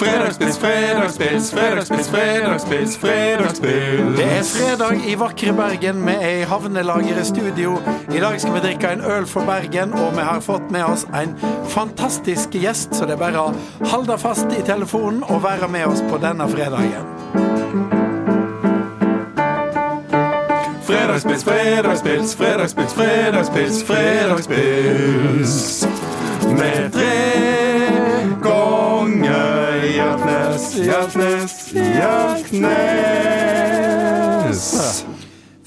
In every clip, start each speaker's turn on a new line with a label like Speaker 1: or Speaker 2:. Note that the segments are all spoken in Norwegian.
Speaker 1: Fredagspils, fredagspils, fredagspils, fredagspils, fredagspils.
Speaker 2: Det er fredag i vakre Bergen med ei havnelager i studio. I dag skal vi drikke en øl for Bergen, og vi har fått med oss en fantastisk gjest, så det er bare å holde fast i telefonen og være med oss på denne fredagen.
Speaker 1: Fredagspils, fredagspils, fredagspils, fredagspils, fredagspils. Med tre Hjertnes, Hjertnes.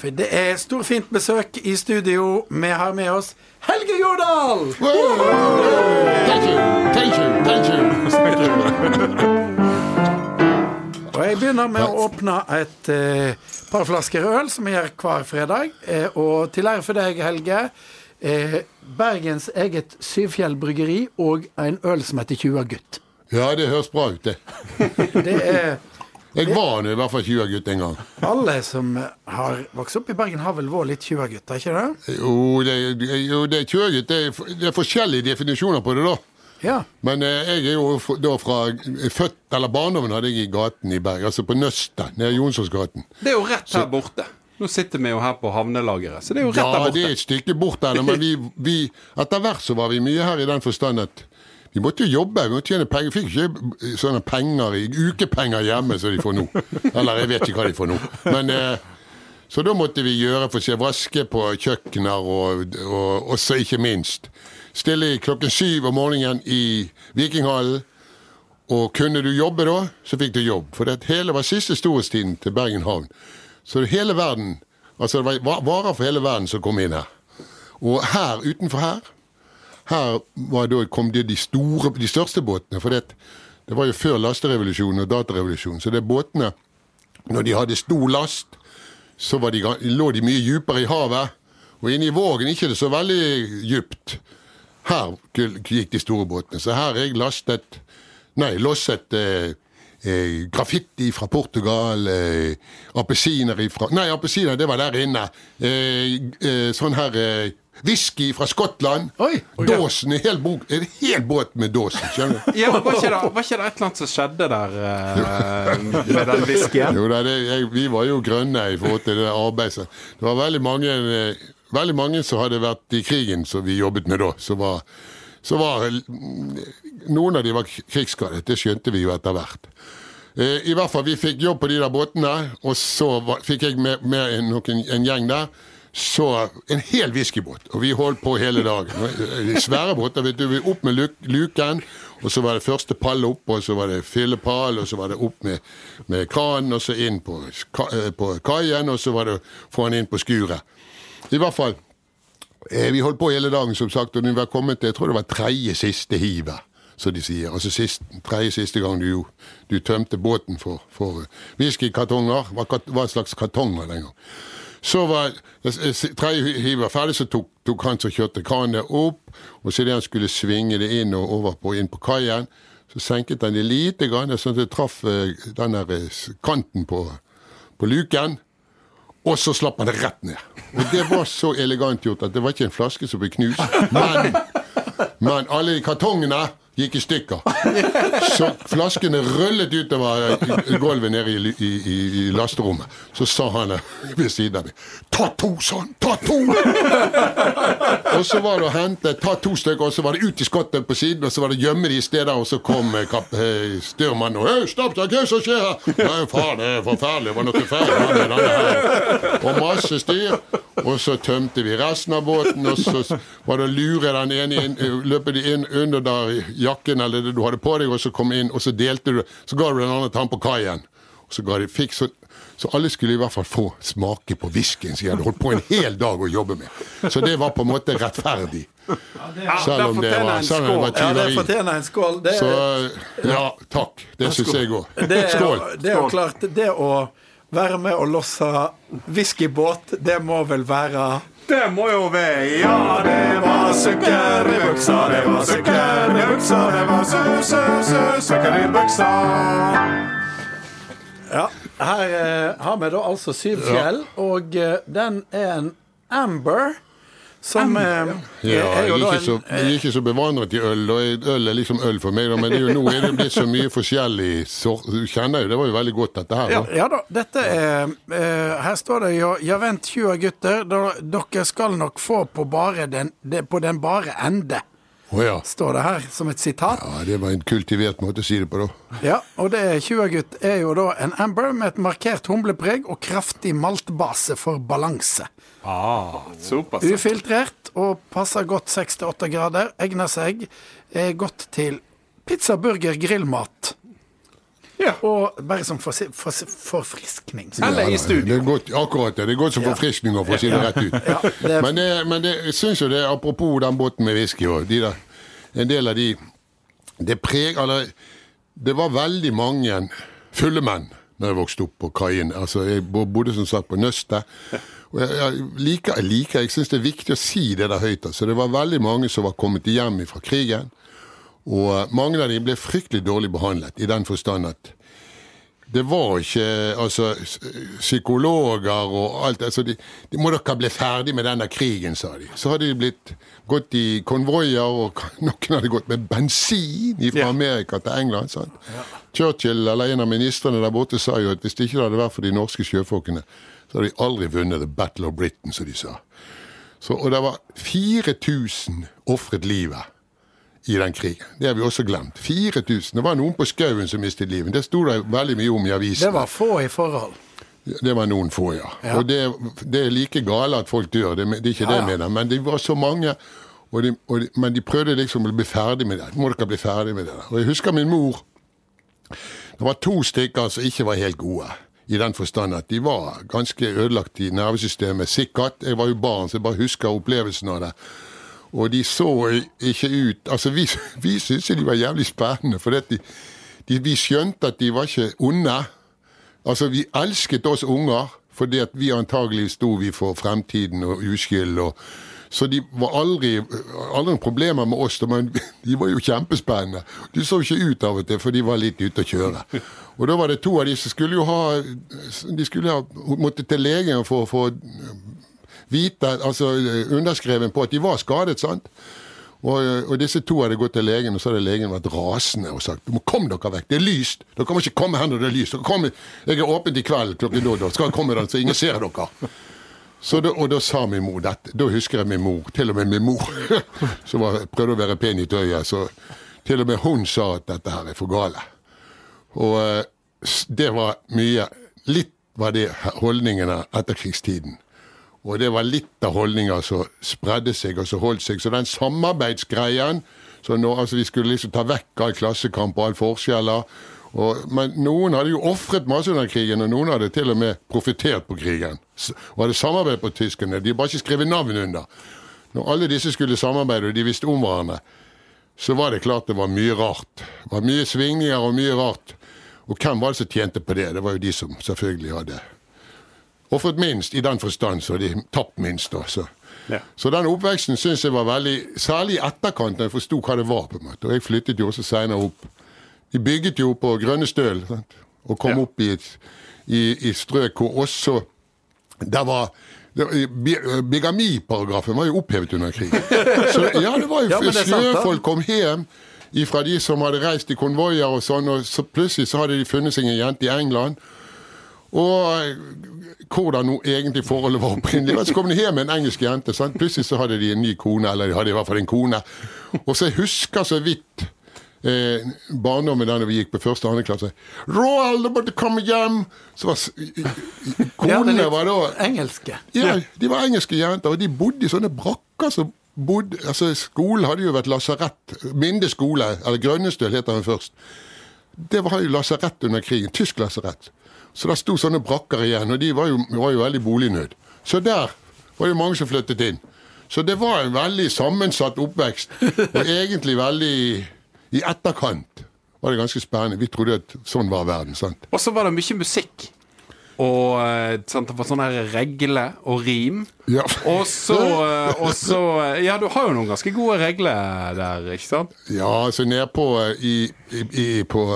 Speaker 2: For det er storfint besøk i studio. Vi har med oss Helge Jordal!
Speaker 3: Thank you, thank you, thank you.
Speaker 2: Og jeg begynner med å åpne et eh, par flasker øl, som vi gjør hver fredag. Eh, og til ære for deg, Helge, eh, Bergens eget Syvfjell bryggeri og en øl som heter 20 gutt.
Speaker 3: Ja, det høres bra ut, det.
Speaker 2: Det er
Speaker 3: Jeg var nå i hvert fall 20 gutt en gang.
Speaker 2: alle som har vokst opp i Bergen, har vel vært litt 20 gutter, ikke det?
Speaker 3: Jo, det, jo, det er 20 gutt. Det er, det er forskjellige definisjoner på det, da.
Speaker 2: Ja.
Speaker 3: Men eh, jeg er jo da fra født, eller barndommen hadde jeg i gaten i Bergen, altså på Nøstet, nede i Jonsonsgaten.
Speaker 4: Det er jo rett her borte. Nå sitter vi jo her på havnelageret, så det er jo rett
Speaker 3: Ja,
Speaker 4: der
Speaker 3: det er et stykke bort der, men vi, vi, etter hvert så var vi mye her i den forstand at vi måtte jo jobbe, vi måtte tjene penger. Fikk ikke sånne penger, ukepenger hjemme som de får nå. Eller jeg vet ikke hva de får nå. Men eh, Så da måtte vi gjøre for seg vaske på kjøkkener og, og også ikke minst stille klokken syv om morgenen i Vikinghallen. Og kunne du jobbe da, så fikk du jobb. For det hele var siste storhetstiden til Bergen havn. Så hele verden, altså det var varer for hele verden som kom inn her. Og her, utenfor her, her da, kom det de, store, de største båtene. For det, det var jo før lasterevolusjonen og datarevolusjonen. Så det båtene, når de hadde stor last, så de, lå de mye dypere i havet. Og inne i Vågen ikke det så veldig dypt. Her gikk de store båtene. Så her har jeg lastet Nei, losset eh, eh, graffiti fra Portugal, eh, appelsiner ifra Nei, appelsiner, det var der inne. Eh, eh, sånn her eh, Whisky fra Skottland.
Speaker 2: Oi.
Speaker 3: Dåsen, en hel, en hel båt med dåsen. Skjønner du?
Speaker 4: Ja, var, ikke det, var ikke det et eller annet som skjedde der eh, med den whiskyen?
Speaker 3: Jo, da, det, jeg, vi var jo grønne i forhold til det arbeidet. Det var veldig mange, eh, veldig mange som hadde vært i krigen som vi jobbet med da. Så var, så var Noen av de var krigsskadet, det skjønte vi jo etter hvert. Eh, I hvert fall, Vi fikk jobb på de der båtene, og så var, fikk jeg med, med en, en gjeng der. Så en hel whiskybåt, og vi holdt på hele dagen. Eh, Svære båter. vet du, Opp med luk, luken, og så var det første pall opp, og så var det fyllepall, og så var det opp med, med kranen, og så inn på, eh, på kaien, og så var det få han inn på skuret. I hvert fall. Eh, Vi holdt på hele dagen, som sagt, og vi var kommet til jeg tror det var tredje siste hivet, som de sier. Altså tredje siste gang du, du tømte båten for, for whiskykartonger. Hva, hva slags kartonger den gang. Så var tredje hiver ferdig, så tok, tok han som kjørte kranet opp, og så idet han skulle svinge det inn og over på, inn på kaien, så senket han det lite grann, sånn at det traff eh, den der eh, kanten på, på luken. Og så slapp han det rett ned. Og det var så elegant gjort at det var ikke en flaske som ble knust. Men, men alle kartongene gikk i stykker. Så flaskene røllet utover gulvet nede i, i, i, i lasterommet. Så sa han ved siden av meg Ta to sånn! Ta to! Og så var det å hente Ta to stykker, og så var det ut i skottet på siden, og så var det gjemme de i steder, og så kom eh, eh, styrmannen og Hei, stopp, hva er det som skjer her? Nei, faen, det er forferdelig. Det var noe feil med denne her. Og masse styr. Og så tømte vi resten av båten, og så var det å lure den ene inn, eh, løpe de inn under der jakken eller det du hadde på deg, og så kom inn, og så delte du Så ga du den andre han på kaien. Og så ga de fikk så så alle skulle i hvert fall få smake på whiskyen som jeg hadde holdt på en hel dag å jobbe med. Så det var på en måte rettferdig. Selv om det var, selv om det var
Speaker 2: ja, det fortjener en skål. Det,
Speaker 3: Så ja, takk. Det syns jeg òg.
Speaker 2: det, er,
Speaker 3: Skål.
Speaker 2: det er jo klart, det å være med og losse whiskybåt, det må vel være
Speaker 4: Det må jo være Ja,
Speaker 1: Det var sukker i buksa, det var sukker i buksa, det var su-su-su-sukker i buksa.
Speaker 2: Ja, her eh, har vi da altså Syv fjell, og eh, den er en Amber. som eh,
Speaker 3: Ja,
Speaker 2: er
Speaker 3: jeg
Speaker 2: jo
Speaker 3: er
Speaker 2: da
Speaker 3: ikke så,
Speaker 2: en
Speaker 3: jeg er ikke så bevandret i øl, og øl er liksom øl for meg, da, men det er jo, nå er det blitt så mye forskjellig sort. Du kjenner jo, det var jo veldig godt dette her.
Speaker 2: ja,
Speaker 3: Da.
Speaker 2: ja da, dette er eh, Her står det jo Ja vent, 20 gutter, da, dere skal nok få på, bare den, det, på den bare ende.
Speaker 3: Å ja.
Speaker 2: Står det her som et sitat.
Speaker 3: ja. Det var en kultivert måte å si det på, da.
Speaker 2: Ja, og det 20-gutt er jo da en amber med et markert humlepreg og kraftig maltbase for balanse.
Speaker 4: Ah, såpass.
Speaker 2: Ufiltrert og passer godt 6-8 grader. Egner seg er godt til pizza, burger, grillmat.
Speaker 4: Ja.
Speaker 2: Og bare som forsi- For, forfriskning.
Speaker 4: Eller i
Speaker 3: Det
Speaker 4: studio.
Speaker 3: er godt, akkurat det. Det er godt som
Speaker 2: Ja.
Speaker 3: forfriskninger, for å si det rett ut.
Speaker 2: Ja, det-
Speaker 3: Men, det, men det, jeg syns jo det, apropos den båten med whisky og de der, En del av de Det preg... Eller det var veldig mange fulle menn når jeg vokste opp på kaien. Altså, jeg bodde som sagt på Nøstet. Og jeg, jeg liker, jeg, liker, jeg syns det er viktig å si det der høyt. Altså, det var veldig mange som var kommet hjem fra krigen. Og mange av dem ble fryktelig dårlig behandlet, i den forstand at det var ikke altså, psykologer og alt altså de, de må dere bli ferdig med denne krigen, sa de. Så hadde de blitt gått i konvoier, og noen hadde gått med bensin fra
Speaker 4: Ja.
Speaker 3: Amerika til England. sant? Churchill, eller en av ministrene der borte, sa jo at hvis det ikke hadde vært for de norske sjøfolkene, så hadde de aldri vunnet The Battle of Britain, som de sa. Så, og det var 4000 ofret livet i den krigen. Det har vi også glemt. 4000. Det var noen på skauen som mistet livet. Det sto det veldig mye om i avisene.
Speaker 2: Det var få i forhold.
Speaker 3: Det var noen få, ja.
Speaker 2: Ja.
Speaker 3: Og det, det er like gale at folk dør, det, det er ikke
Speaker 2: Ja,
Speaker 3: det
Speaker 2: ja.
Speaker 3: jeg mener. Men det var så mange, og de, og de, men de prøvde liksom å bli ferdig med det. Må dere bli ferdig med det? Og jeg husker min mor. Det var to stykker som ikke var helt gode. I den forstand at de var ganske ødelagt i nervesystemet. Sikkert. Jeg var jo barn, så jeg bare husker opplevelsen av det. Og de så ikke ut Altså, vi, vi syntes de var jævlig spennende, for de, de, vi skjønte at de var ikke onde. Altså, vi elsket oss unger, fordi at vi antagelig sto vi for fremtiden og uskyld. og så de var aldri, aldri problemer med oss, men de var jo kjempespennende. De så ikke ut av og til, for de var litt ute å kjøre. Og da var det to av de som skulle jo ha De skulle ha måtte til legen for å få vite, altså underskreven på at de var skadet, sant? Og, og disse to hadde gått til legen, og så hadde legen vært rasende og sagt må komme dere vekk, det er lyst. Dere må ikke komme her når det er lyst. Jeg er åpent i kveld klokken da, skal jeg komme der, så ingen ser dere. Da, og da sa min mor dette. Da husker jeg min mor, til og med min mor, som var, prøvde å være pen i tøyet. Så til og med hun sa at dette her er for gale. Og eh, det var mye Litt var det holdningene etterkrigstiden. Og det var litt av holdninga som spredde seg og som holdt seg. Så den samarbeidsgreien så nå, altså Vi skulle liksom ta vekk all klassekamp og all forskjeller. Og, men noen hadde jo ofret masse under krigen, og noen hadde til og med profitert på krigen. Og hadde samarbeidet på tyskerne. De hadde bare ikke skrevet navn under. Når alle disse skulle samarbeide, og de visste om hverandre, så var det klart det var mye rart. Det var mye svingninger og mye rart. Og hvem var det som tjente på det? Det var jo de som selvfølgelig hadde ofret minst, i den forstand, så de tapt minst. også. så.
Speaker 4: Ja.
Speaker 3: Så den oppveksten syns jeg var veldig Særlig i etterkant, når jeg forsto hva det var. på en måte. Og jeg flyttet jo også seinere opp. Vi bygget jo på Grønne Støl, sant? og kom
Speaker 4: Ja.
Speaker 3: opp i, et, i, i strøk hvor også Der var Bigamiparagrafen var jo opphevet under krigen. Så ja, det var jo
Speaker 2: Ja, da.
Speaker 3: Sjøfolk kom hjem fra de som hadde reist i konvoier og sånn, og så plutselig så hadde de funnet seg en jente i England. Og hvordan noe egentlig forholdet var opprinnelig. Så kom de hjem med en engelsk jente. Sant? Plutselig så hadde de en ny kone, eller de hadde i hvert fall en kone. Og så jeg husker så vidt eh, barndommen da vi gikk på første og andre klasse. 'Roald, du måtte komme hjem!' Så var i-
Speaker 2: Ja,
Speaker 3: Konene var da
Speaker 2: engelske.
Speaker 3: ja, de var engelske jenter, og de bodde i sånne brakker som bodde altså Skolen hadde jo vært lasarett. Minde skole, eller Grønnestøl heter den først. Det var jo lasarett under krigen. Tysk lasarett. Så der sto sånne brakker igjen, og de var jo, var jo veldig bolignød. Så der var det mange som flyttet inn. Så det var en veldig sammensatt oppvekst, og egentlig veldig I etterkant var det ganske spennende. Vi trodde at sånn var verden. sant?
Speaker 4: Og så var det mye musikk. Og eh, sant, det var sånn her regle og rim.
Speaker 3: Ja.
Speaker 4: Og så, eh, og så eh, Ja, du har jo noen ganske gode regler der, ikke sant?
Speaker 3: Ja, altså nedpå i, i, i på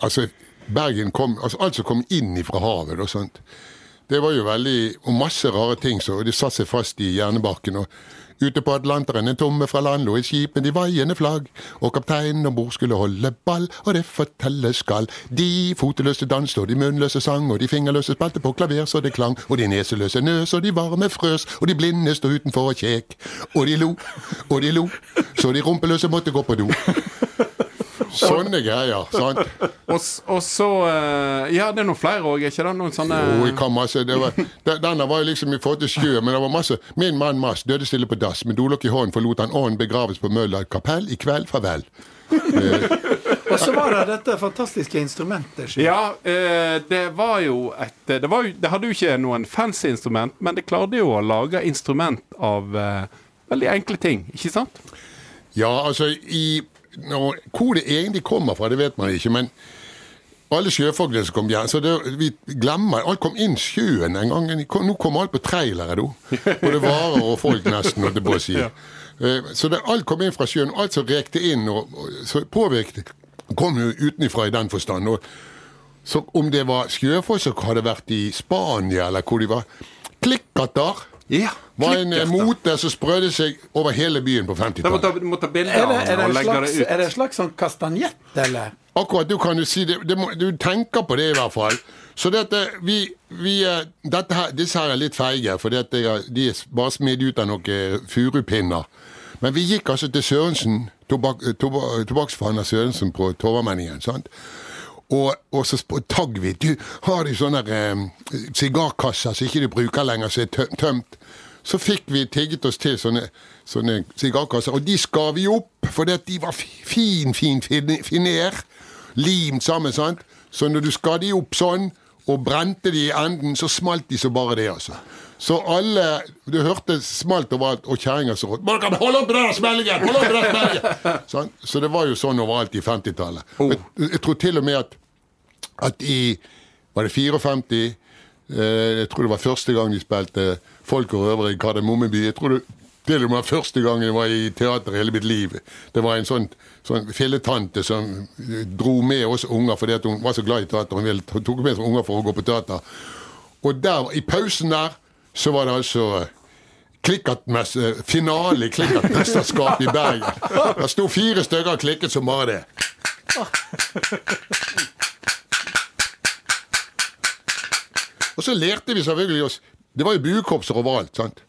Speaker 3: Altså, Bergen kom Altså alt som kom inn fra havet, og sånt. det var jo veldig Og masse rare ting, så de satte seg fast i hjernebarken. og Ute på Atlanteren en tomme fra land lå et skip med de vaiende flagg, og kapteinen om bord skulle holde ball, og det fortelles skal. De foteløse danste, og de munnløse sang, og de fingerløse spilte på klaver så det klang, og de neseløse nøs, og de varme frøs, og de blinde sto utenfor og kjek. Og de lo, og de lo, så de rumpeløse måtte gå på do. Sånne greier, sant?
Speaker 4: Og, og så eh, Ja, det er noen flere òg, ikke det? Noen sånne
Speaker 3: Jo, jeg kan masse. Det var, den, denne var jo liksom i forhold til sjø, men det var masse. Min mann Mass døde stille på dass. Med dolokk i hånden forlot han ånden begraves på Møller kapell i kveld. Farvel.
Speaker 2: Og så var det dette fantastiske instrumentet.
Speaker 4: Ja, eh, det var jo et det, var jo, det hadde jo ikke noen fancy instrument, men det klarte jo å lage instrument av eh, veldig enkle ting, ikke sant?
Speaker 3: Ja, altså i nå, Hvor det egentlig kommer fra, det vet man ikke, men alle sjøfolkene som kom hjem så det, Vi glemmer Alt kom inn sjøen en gang. Nå kommer alt på trailere, da. Både varer og folk, nesten, holdt jeg på å si. Eh, Så det, alt kom inn fra sjøen. Alt som rekte inn og, og så påvirket, kom jo utenfra i den forstand. Og, så om det var sjøfolk som hadde vært i Spania, eller hvor de var Klikkatter
Speaker 4: Ja.
Speaker 3: var en eh, mote som sprødde seg over hele byen på
Speaker 4: Da må
Speaker 3: 50-tallet.
Speaker 4: ta, må ta bilder
Speaker 2: Er
Speaker 4: av
Speaker 2: det,
Speaker 4: den og
Speaker 2: en
Speaker 4: legge
Speaker 2: slags,
Speaker 4: det ut.
Speaker 2: er det en slags sånn kastanjett, eller?
Speaker 3: Akkurat, du kan jo si det, det må, Du tenker på det i hvert fall. Så dette, vi, vi, eh, dette her, disse her er litt feige, for dette, de er bare smidd ut av noen eh, furupinner. Men vi gikk altså til Sørensen, tobak, toba- tobakksforhandler Sørensen på Torvamenningen. sant? Og, og så tagg vi. Du, har de sånne eh, sigarkasser som ikke du bruker lenger, som er tø- tømt? Så fikk vi tigget oss til sånne, sånne sigarkasser, og de skar vi opp, fordi de var fin fin- finer. Limt sammen, sant? Så når du skar de opp sånn, og brente de i enden, så smalt de så bare det, altså. Så alle Du hørte smalt overalt, og kjerringa så rådte kan holde opp den smellingen! Hold opp den smellingen! Sånn? Så det var jo sånn overalt i 50-tallet. Jeg, jeg tror til og med at at i Var det 54? Eh, jeg tror det var første gang de spilte Folk og røvere i Kardemommeby. Jeg tror det til og med første gang jeg var i teater i hele mitt liv. Det var en sånn, sånn filletante som eh, dro med oss unger fordi hun var så glad i teater. Hun ville, tok med seg unger for å gå på teater. Og der, i pausen der så var det altså finale i Klikkertmesterskapet i Bergen. Det sto fire stykker og klikket som bare det. Og så lærte vi selvfølgelig oss Det var jo buekorpser overalt. sant?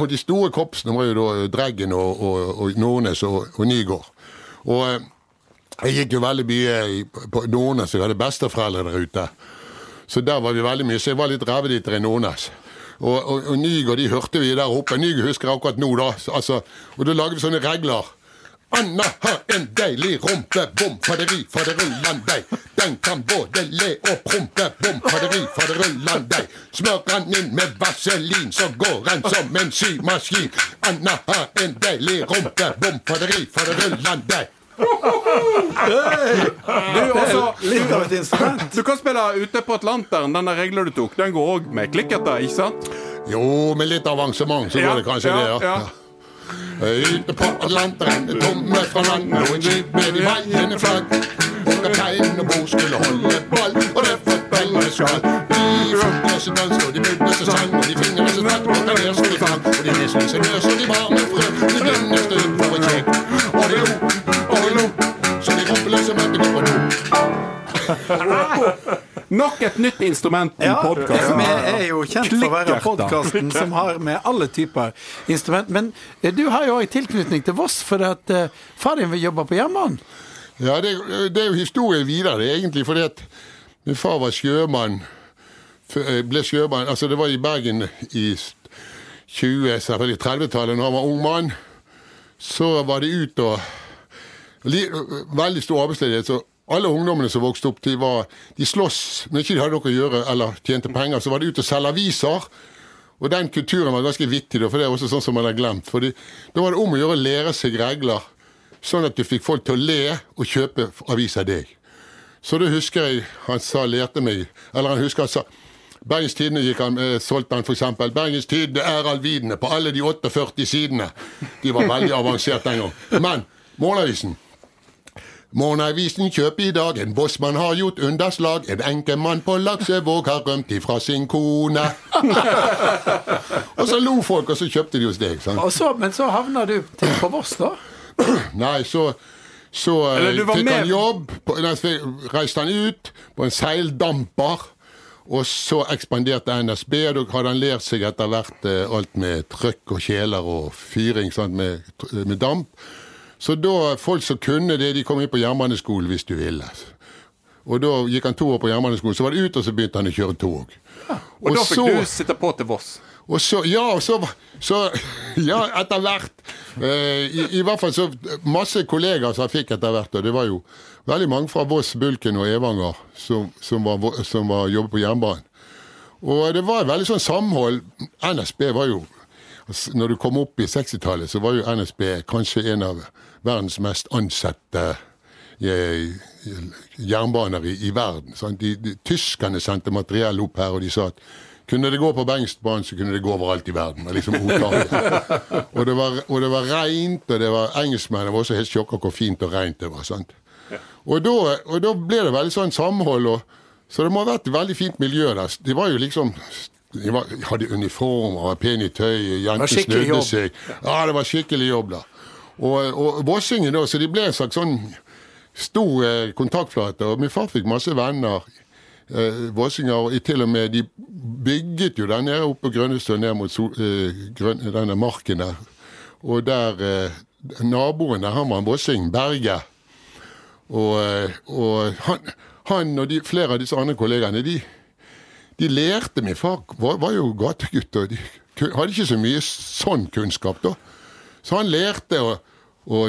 Speaker 3: Og de store korpsene var jo da Dreggen og, og, og Nordnes og, og Nygård. Og eh, jeg gikk jo veldig mye på Nordnes, jeg hadde besteforeldre der ute. Så der var vi veldig mye, så jeg var litt reveditter i Nordnes. Og, og, og Nygaard de hørte vi der oppe. Nygaard husker jeg akkurat nå, da. Altså, og da lager vi sånne regler. Anna har en deilig rumpe, bom, faderi, faderullandeig. Den kan både le og prompe, bom, faderi, faderullandeig. Smør han inn med vaselin, så går han som en symaskin. Anna har en deilig rumpe, bom, faderi, faderullandeig.
Speaker 4: Du, også,
Speaker 2: Litt av et instrument.
Speaker 4: du kan spille ute på Atlanteren. Den regla du tok, den går òg med klikkerter, ikke sant?
Speaker 3: Jo, med litt avansement så går det kanskje det, ja. Ute på Atlanteren, tomme fra land, og en skip med de vaiende flagg. Kapteinen om bord skulle holde ball, og det forteller skal. De fotløse danser, og de munnløse sang, og de fingerløse spratt på klaverstol sang. Og de nesene seg løs, og de varme frø, og de blinde støt for et kjekk. Det og de lo,
Speaker 4: Nok et nytt instrument i
Speaker 2: Ja,
Speaker 4: podkasten.
Speaker 2: vi er jo kjent for å være podkasten som har med alle typer instrument. Men eh, du har jo òg tilknytning til Voss, for at uh, far din vil jobbe på jernbanen.
Speaker 3: Ja, det, det er jo historien videre, er egentlig, fordi at min far var sjømann. Eh, Ble sjømann, altså det var i Bergen i 20, selvfølgelig 30-tallet, når han var ung mann. Så var det ut og li, Veldig stor arbeidsledighet. så alle ungdommene som vokste opp, de, var, de sloss når ikke de hadde noe å gjøre eller tjente penger. Så var de ute og selge aviser. Og den kulturen var ganske vittig, for det er også sånn som man har glemt. Fordi Da var det om å gjøre å lære seg regler, sånn at du fikk folk til å le og kjøpe avis av deg. Så da husker jeg han sa, lærte meg Eller han husker han sa Bergens Tidende gikk han, eh, solgte han f.eks. Bergens Tidende er allvidende på alle de 48 sidene. De var veldig avansert den gang. Men Morgenavisen Morgenavisen kjøper i dag en bossmann har gjort underslag. En enkemann på Laksevåg har rømt ifra sin kone. og så lo folk, og så kjøpte de hos deg. sant?
Speaker 2: Og så, men så havna du til på Voss, da?
Speaker 3: Nei, så, så eh,
Speaker 4: Eller du var
Speaker 3: fikk han jobb. På, nei, så reiste han ut på en seildamper. Og så ekspanderte NSB, og da hadde han lært seg etter hvert eh, alt med trøkk og kjeler og fyring sant, med, med damp. Så da folk som kunne det, de kom inn på jernbaneskolen hvis du ville. Og da gikk han to år på jernbaneskolen, så var det ut, og så begynte han å kjøre tog.
Speaker 4: Og da fikk
Speaker 3: så-
Speaker 4: du sitte på til Voss.
Speaker 3: og så, ja, og så, så Ja, etter hvert. Eh, i, I hvert fall så masse kollegaer som jeg fikk etter hvert. Og det var jo veldig mange fra Voss, Bulken og Evanger som, som, var, som var jobbet på jernbanen. Og det var veldig sånn samhold. NSB var jo Når du kom opp i 60-tallet, så var jo NSB kanskje en av verdens mest ansette eh, jernbaner i, i verden. De, de, tyskerne sendte materiell opp her, og de sa at kunne det gå på Bengstbanen, så kunne det gå overalt i verden. Liksom og, det var, og det var rent, og det var engelskmennene var også helt sjokka hvor fint og rent det var. sant? Og da, og da ble det veldig sånn samhold. Og, så det må ha vært et veldig fint miljø der. Det var jo liksom De var, hadde uniformer, var pene i tøy, jenter snudde seg. Ja, det var skikkelig jobb, da. Og, og Vossingen, da, så de ble en slags sånn stor eh, kontaktflate. Og min far fikk masse venner. Eh, Vossinger, og til og med De bygget jo der nede oppe på Grønnestøl, ned mot sol, eh, grøn, denne marken der. Og der eh, Naboen der, han var en vossing, Berge. Og, eh, og han, han og de, flere av disse andre kollegaene, de, de lærte Min far var, var jo gategutt, og de hadde ikke så mye sånn kunnskap, da. Så han lærte å, å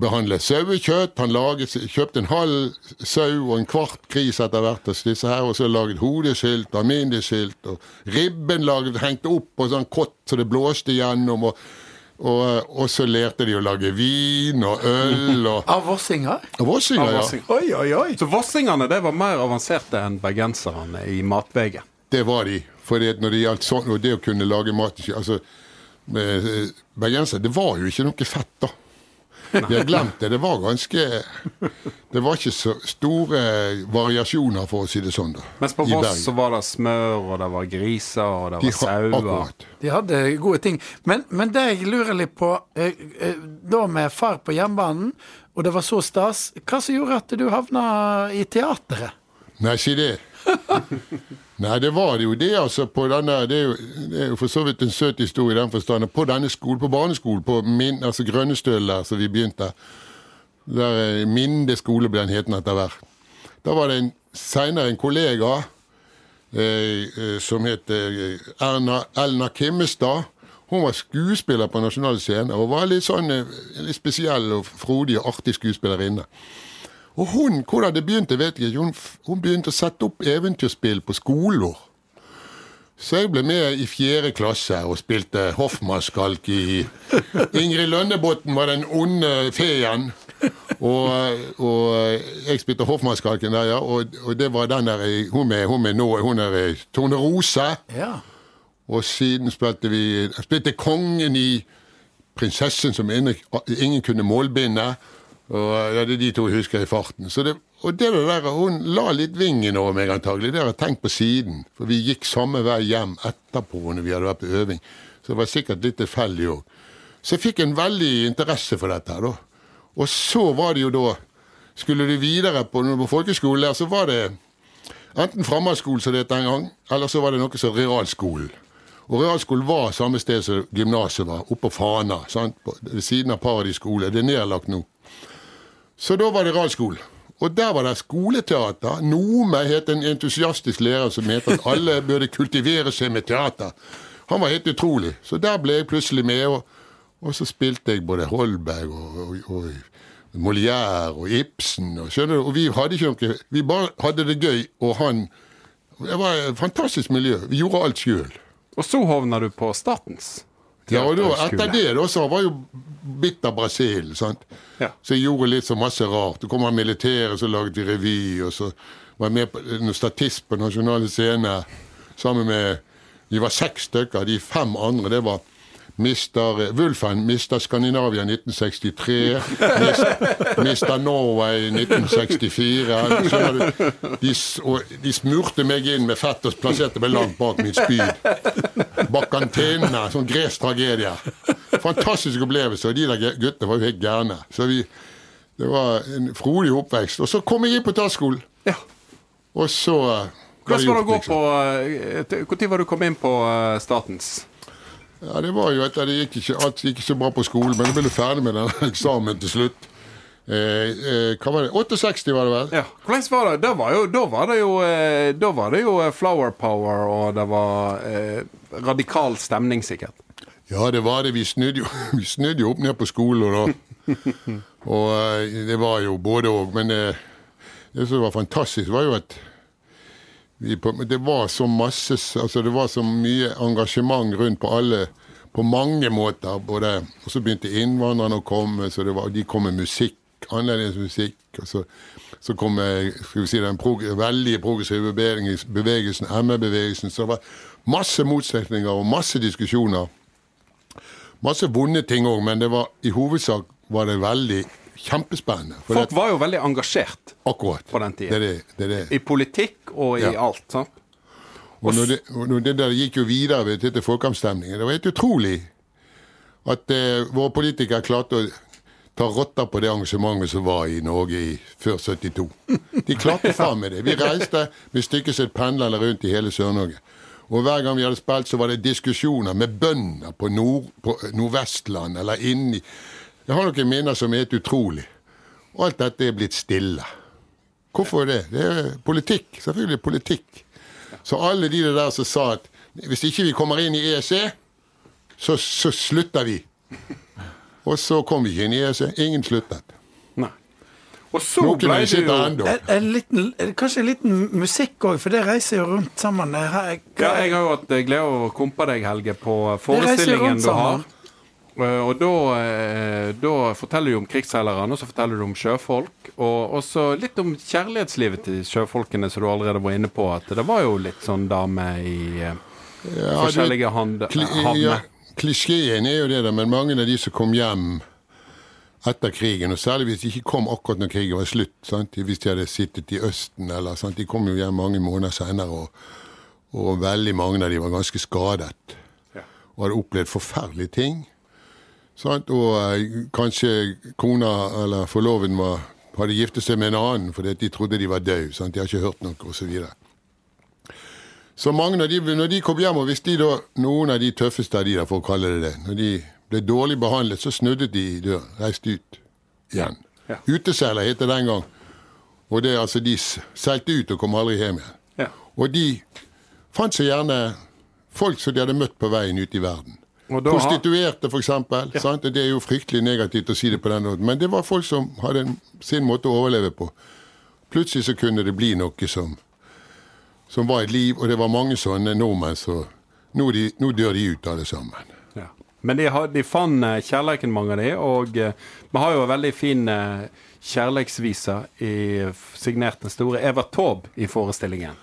Speaker 3: behandle sauekjøtt. Han laget, kjøpte en halv sau og en kvart gris etter hvert her, og så laget hodeskilt og alminneskilt. Og ribben laget, hengte opp på sånn kott så det blåste gjennom. Og, og, og så lærte de å lage vin og øl og
Speaker 2: Av vossinger?
Speaker 3: Av Vossinger, ja.
Speaker 2: Oi, oi, oi.
Speaker 4: Så vossingene det var mer avanserte enn bergenserne i matveien.
Speaker 3: Det var de. For når det gjaldt sånn, og det å kunne lage mat altså, med, eh, Bergenser, det var jo ikke noe fett, da. Vi har glemt det. Det var ganske Det var ikke så store variasjoner, for å si det sånn. da.
Speaker 4: Mens på Voss så var det smør, og det var griser, og det var sauer.
Speaker 3: Akkurat.
Speaker 2: De hadde gode ting. Men, men det jeg lurer litt på, eh, eh, da med far på hjemmebanen, og det var så stas, hva som gjorde at du havna i teateret?
Speaker 3: Nei, si det. Nei, det var det jo det, altså. Denne, det, er jo, det er jo for så vidt en søt historie i den forstand. På denne skolen, på barneskolen, på min, altså Grønnestøl der som vi begynte, der eh, Minde skole ble den heten etter hvert. Da var det en, senere en kollega eh, eh, som het eh, Erna, Elna Kimmestad. Hun var skuespiller på Nasjonal Scene og var litt sånn litt spesiell og frodig og artig skuespillerinne. Og hun, hvordan det begynte, vet jeg ikke. Hun, hun begynte å sette opp eventyrspill på skoler. Så jeg ble med i fjerde klasse og spilte hoffmannskalk i Ingrid Lønnebotn var den onde feen. Og, og jeg spilte hoffmannskalken der, ja. Og, og det var den der Hun med, hun med nå, hun er Tone Rose.
Speaker 2: Ja.
Speaker 3: Og siden spilte vi spilte kongen i Prinsessen som ingen, ingen kunne målbinde. Og ja, Det er de to jeg husker i farten. Det, og det der, Hun la litt vingen over meg, antagelig. Det har jeg tenkt på siden. For vi gikk samme vei hjem etterpå når vi hadde vært på øving. Så det var sikkert litt tilfeldig òg. Så jeg fikk en veldig interesse for dette. da. Og så var det jo da Skulle du videre på, på folkeskolen der, så var det enten framhaldsskolen som det het en gang, eller så var det noe som realskolen. Og realskolen var samme sted som gymnaset var, oppe på Fana. Sant? På, ved siden av Paradis skole. Det er nedlagt nå. Så da var det radskolen. Og der var det skoleteater. Nome het en entusiastisk lærer som mente at alle burde kultivere seg med teater. Han var helt utrolig. Så der ble jeg plutselig med, og, og så spilte jeg både Holberg og, og, og Molière og Ibsen. Og, skjønner du? og vi hadde ikke noe Vi bare hadde det gøy, og han Det var et fantastisk miljø. Vi gjorde alt sjøl.
Speaker 4: Og så havna du på Statens.
Speaker 3: Ja, og da, etter det da, så var jo bitt av Brasil. sant?
Speaker 4: Ja.
Speaker 3: Så jeg gjorde litt så masse rart. Så kom han militæret, så laget vi revy. Og så var jeg med på en statist på Nasjonale Scene sammen med Vi var seks stykker. De fem andre, det var Mister, Wulfen mister Skandinavia 1963. Mister, mister Norway 1964. De, de smurte meg inn med fett og plasserte meg langt bak mitt spyd. Bak antenene. Sånn gresk tragedie. Fantastisk opplevelse. Og de der guttene var jo helt gærne. Så vi, det var en frodig oppvekst. Og så kom jeg inn på tasskolen.
Speaker 4: Ja.
Speaker 3: Og så eh,
Speaker 4: Hvordan var det å gå på Når kom du inn på eh, Statens?
Speaker 3: Ja, det var jo etter det gikk ikke, alt gikk ikke så bra på skolen, men jeg ble ferdig med den eksamen til slutt. Eh, eh, hva var det? 68 var det vel?
Speaker 4: Ja. Hvordan var det? Da var, jo, da var det jo eh, Da var det jo eh, flower power, og det var eh, radikal stemning, sikkert.
Speaker 3: Ja, det var det. Vi snudde jo, vi snudde jo opp ned på skolen da. Og eh, det var jo både og. Men det som var fantastisk, var jo at det var så masse altså Det var så mye engasjement rundt på alle På mange måter. Både, og så begynte innvandrerne å komme. så var, De kom med musikk, annerledes musikk. og så, så kom eh, skal vi si, den prog veldige progressive bevegelsen ME-bevegelsen. Så det var masse motsetninger og masse diskusjoner. Masse vonde ting òg, men det var, i hovedsak var det veldig kjempespennende.
Speaker 4: Folk
Speaker 3: det,
Speaker 4: var jo veldig engasjert
Speaker 3: akkurat.
Speaker 4: på den tiden.
Speaker 3: Det det.
Speaker 4: i politikk og i
Speaker 3: Ja.
Speaker 4: alt. sant?
Speaker 3: Og når det, når det der gikk jo videre ved til folkeavstemningen. Det var helt utrolig at eh, våre politikere klarte å ta rotta på det engasjementet som var i Norge i, før 72. De klarte faen med det. Vi reiste med stykket sitt pendlende rundt i hele Sør-Norge. Og hver gang vi hadde spilt, så var det diskusjoner med bønder på, nord, på Nordvestland eller inni Jeg har noen minner som er helt utrolig. Og alt dette er blitt stille. Hvorfor det? Det er politikk. Selvfølgelig politikk. Så alle de der som sa at hvis ikke vi kommer inn i EEC, så, så slutter vi. Og så kom vi ikke inn i EEC. Ingen sluttet.
Speaker 4: Nei. Og så
Speaker 3: Noen
Speaker 4: ble det jo.
Speaker 2: En, en liten, kanskje en liten musikk òg, for det reiser jo rundt sammen. Her,
Speaker 4: Ja, jeg har jo hatt glede av å kompe deg, Helge, på forestillingen du har.
Speaker 2: sammen.
Speaker 4: Eh, Og da, eh, da forteller du om krigsseilerne, og så forteller du om sjøfolk. Og også litt om kjærlighetslivet til sjøfolkene, som du allerede var inne på. At det var jo litt sånn dame i eh,
Speaker 3: Ja,
Speaker 4: forskjellige havner.
Speaker 3: ja, klisjeen er jo det, der, men mange av de som kom hjem etter krigen, og særlig hvis de ikke kom akkurat når krigen var slutt, sant? hvis de hadde sittet i Østen, eller sant? de kom jo hjem mange måneder senere, og, og veldig mange av de var ganske skadet. Og hadde opplevd forferdelige ting. Sant? Og eh, kanskje kona eller forloven var, hadde giftet seg med en annen fordi de trodde de var døde. Sant? De har ikke hørt noe, osv. Så mange når de, når de kom hjem, og hvis de da, noen av de tøffeste av de der, for å kalle det det, når de ble dårlig behandlet, så snudde de i døren, reiste ut igjen.
Speaker 4: Ja.
Speaker 3: Uteseiler het det den gang. Og det er altså, de seilte ut og kom aldri hjem igjen.
Speaker 4: Ja.
Speaker 3: Og de fant seg gjerne folk som de hadde møtt på veien ut i verden. Prostituerte, for eksempel. Det er jo fryktelig negativt å si det på den måten, men det var folk som hadde en- sin måte å overleve på. Plutselig så kunne det bli noe som, som var et liv, og det var mange sånne nordmenn så nå, de, nå dør de ut, alle sammen.
Speaker 4: Ja. Men de, har, de fant eh, kjærligheten, mange av de, og eh, vi har jo en veldig fin eh, kjærlighetsvise i, signert den store Eva Taube i forestillingen.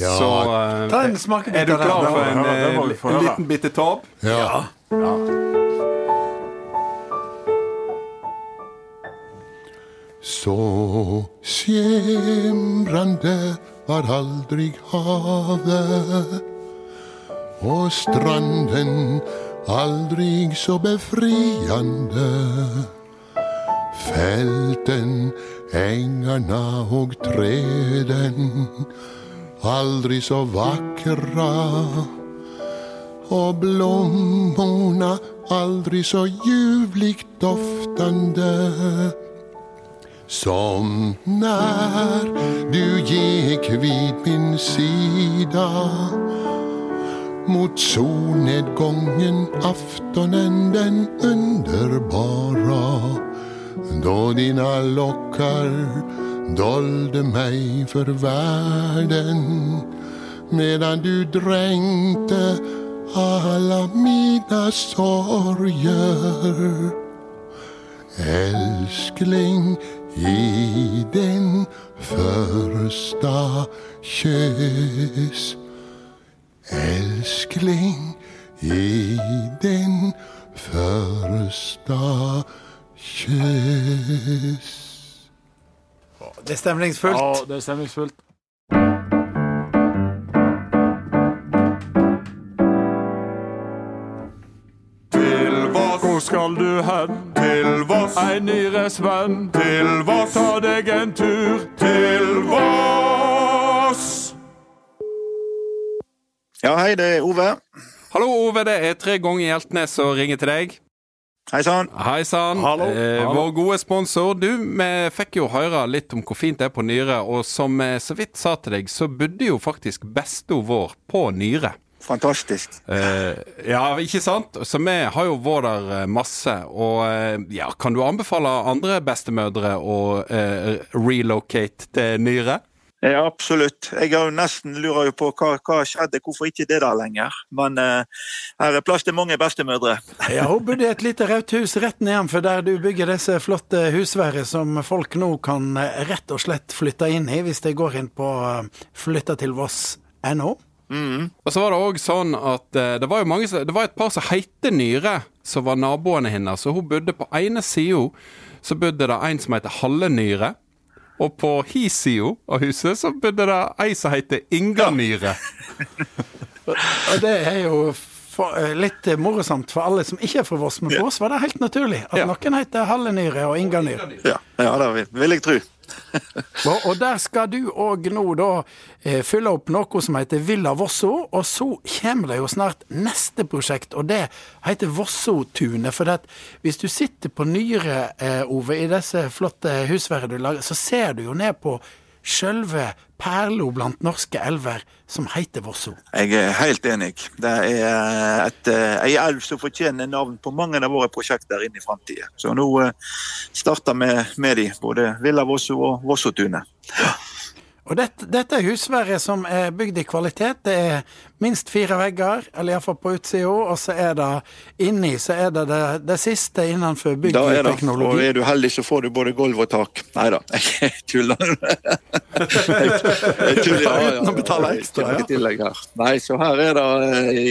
Speaker 3: Ja.
Speaker 4: Så eh,
Speaker 2: Ta en smakebit
Speaker 4: er du klar for
Speaker 1: Ja,
Speaker 4: en,
Speaker 1: ja,
Speaker 4: eh,
Speaker 1: få
Speaker 4: en liten bitte Taube?
Speaker 3: Ja. Så skimrande var aldrig havet og stranden aldrig så befriande. Felten, engarna og träden aldrig så vackra och blommorna aldrig så ljuvligt doftande. Som när du gick vid min sida mot solnedgången aftonen den underbara då dina lockar dolde meg for verden medan du drengte alla mine sorger Älskling, i din första kyss Älskling, i din første kyss.
Speaker 2: Det er stemningsfullt.
Speaker 5: Ja, det er stemningsfullt.
Speaker 1: Til Voss,
Speaker 5: Hvor skal du hen?
Speaker 1: til Voss,
Speaker 5: Ei nyresvenn.
Speaker 1: til Voss,
Speaker 5: Ta deg en tur.
Speaker 1: til Voss.
Speaker 6: Ja, hei, det er Ove.
Speaker 4: Hallo, Ove. Det er tre ganger Hjeltnes som ringer til deg.
Speaker 6: Hei sann.
Speaker 4: Hei sann. Eh, vår gode sponsor. Du, vi fikk jo høre litt om hvor fint det er på Nyre, og som jeg så vidt sa til deg, så bodde jo faktisk besto vår på Nyre.
Speaker 6: Fantastisk.
Speaker 4: Eh, ja, ikke sant? Så vi har jo vært der eh, masse. Og eh, ja, kan du anbefale andre bestemødre å eh, relocate til Nyre?
Speaker 6: Ja, absolutt. Jeg har jo nesten lurer jo på hva, hva skjedde, hvorfor ikke det der lenger. Men eh, her er plass til mange bestemødre.
Speaker 2: Ja, hun bodde i et lite rødt hus rett nedenfor der du bygger disse flotte husvære som folk nå kan eh, rett og slett flytte inn i, hvis de går inn på flyttatilvoss.no. Mm.
Speaker 4: Og så var det òg sånn at eh, det var jo mange Det var et par som heite Nyre, som var naboene hennes. Så hun bodde på ene sida, så bodde det en som heter Halle Nyre. Og på hi sida av huset så bodde det ei som heter Inga Nyre.
Speaker 2: Og det er jo for, eh, litt morsomt for alle som ikke er fra Voss, men for oss var det helt naturlig at
Speaker 4: Ja.
Speaker 2: noen heter Hallenyre og Inga Nyre.
Speaker 6: Ja, ja det vil jeg tro.
Speaker 2: Og, der skal du òg nå da eh, fylle opp noe som heter Villa Vosso, og så kommer det jo snart neste prosjekt, og det heter Vossotunet. For at hvis du sitter på Nyre, eh, Ove, i disse flotte husværene du lager, så ser du jo ned på sjølve perla blant norske elver som heter Vosso.
Speaker 6: Jeg er helt enig. Det er et, eh, ei elv som fortjener navn på mange av våre prosjekter inn i framtida. Så nå eh, starter vi med de, både Villa Vosso og Vossotunet.
Speaker 2: Og dette, dette er husvære som er bygd i kvalitet. Det er minst fire vegger, eller iallfall på utsida, og så er det inni så er det det, det siste innenfor
Speaker 6: Da er det, og er du heldig så får du både gulv og tak. Nei da, jeg tuller. Jeg, tuller. Ja, ja,
Speaker 2: Uten å betale ekstra, ja.
Speaker 6: Nei, så her er det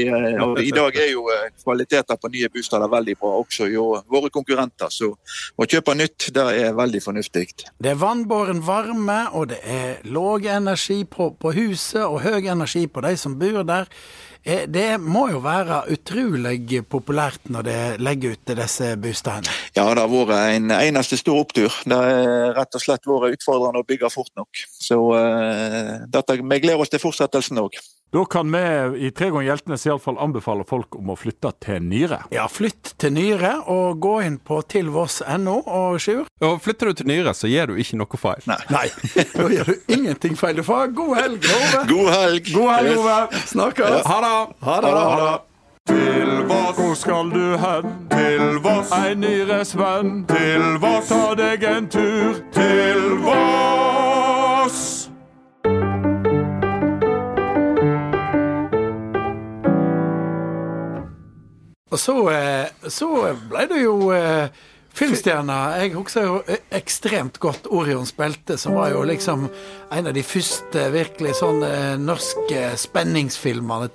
Speaker 6: eh, og I dag er jo eh, kvaliteter på nye bosteder veldig bra, også jo våre konkurrenter. Så å kjøpe nytt, det er veldig fornuftig.
Speaker 2: Det er vannbåren varme, og det er låg energi på, på huset og høy energi på de som bor der. Eh, Det må jo være utrolig populært når det legger ut disse boligene?
Speaker 6: Ja, det har vært en eneste stor opptur. Det har rett og slett vært utfordrende å bygge fort nok. Så uh, dette, vi gleder oss til fortsettelsen òg.
Speaker 5: Da kan vi i Tre ganger Hjeltnes iallfall anbefale folk om å flytte til Nyre.
Speaker 2: Ja, flytt til Nyre og gå inn på tilvoss.no og Sjur.
Speaker 4: Og flytter du til Nyre, så gjør du ikke noe feil.
Speaker 6: Nei.
Speaker 2: Nei, da gjør du ingenting feil. Du får ha god helg, Ove.
Speaker 6: God helg!
Speaker 5: God helg, Ove!
Speaker 2: Snakkes.
Speaker 4: Ha det!
Speaker 2: Ha det.
Speaker 5: Ha det.
Speaker 1: Til Voss,
Speaker 5: Hvor skal du hen?
Speaker 1: til Voss,
Speaker 5: Ei nyresvenn.
Speaker 1: til Voss,
Speaker 5: Ta deg en tur.
Speaker 1: til Voss.
Speaker 2: Og så, eh, så ble du jo Filmstjerna. filmstjerne. Jeg husker jo eh, ekstremt godt Orions belte, som var jo liksom en av de første virkelig sånn norske spenningsfilmene.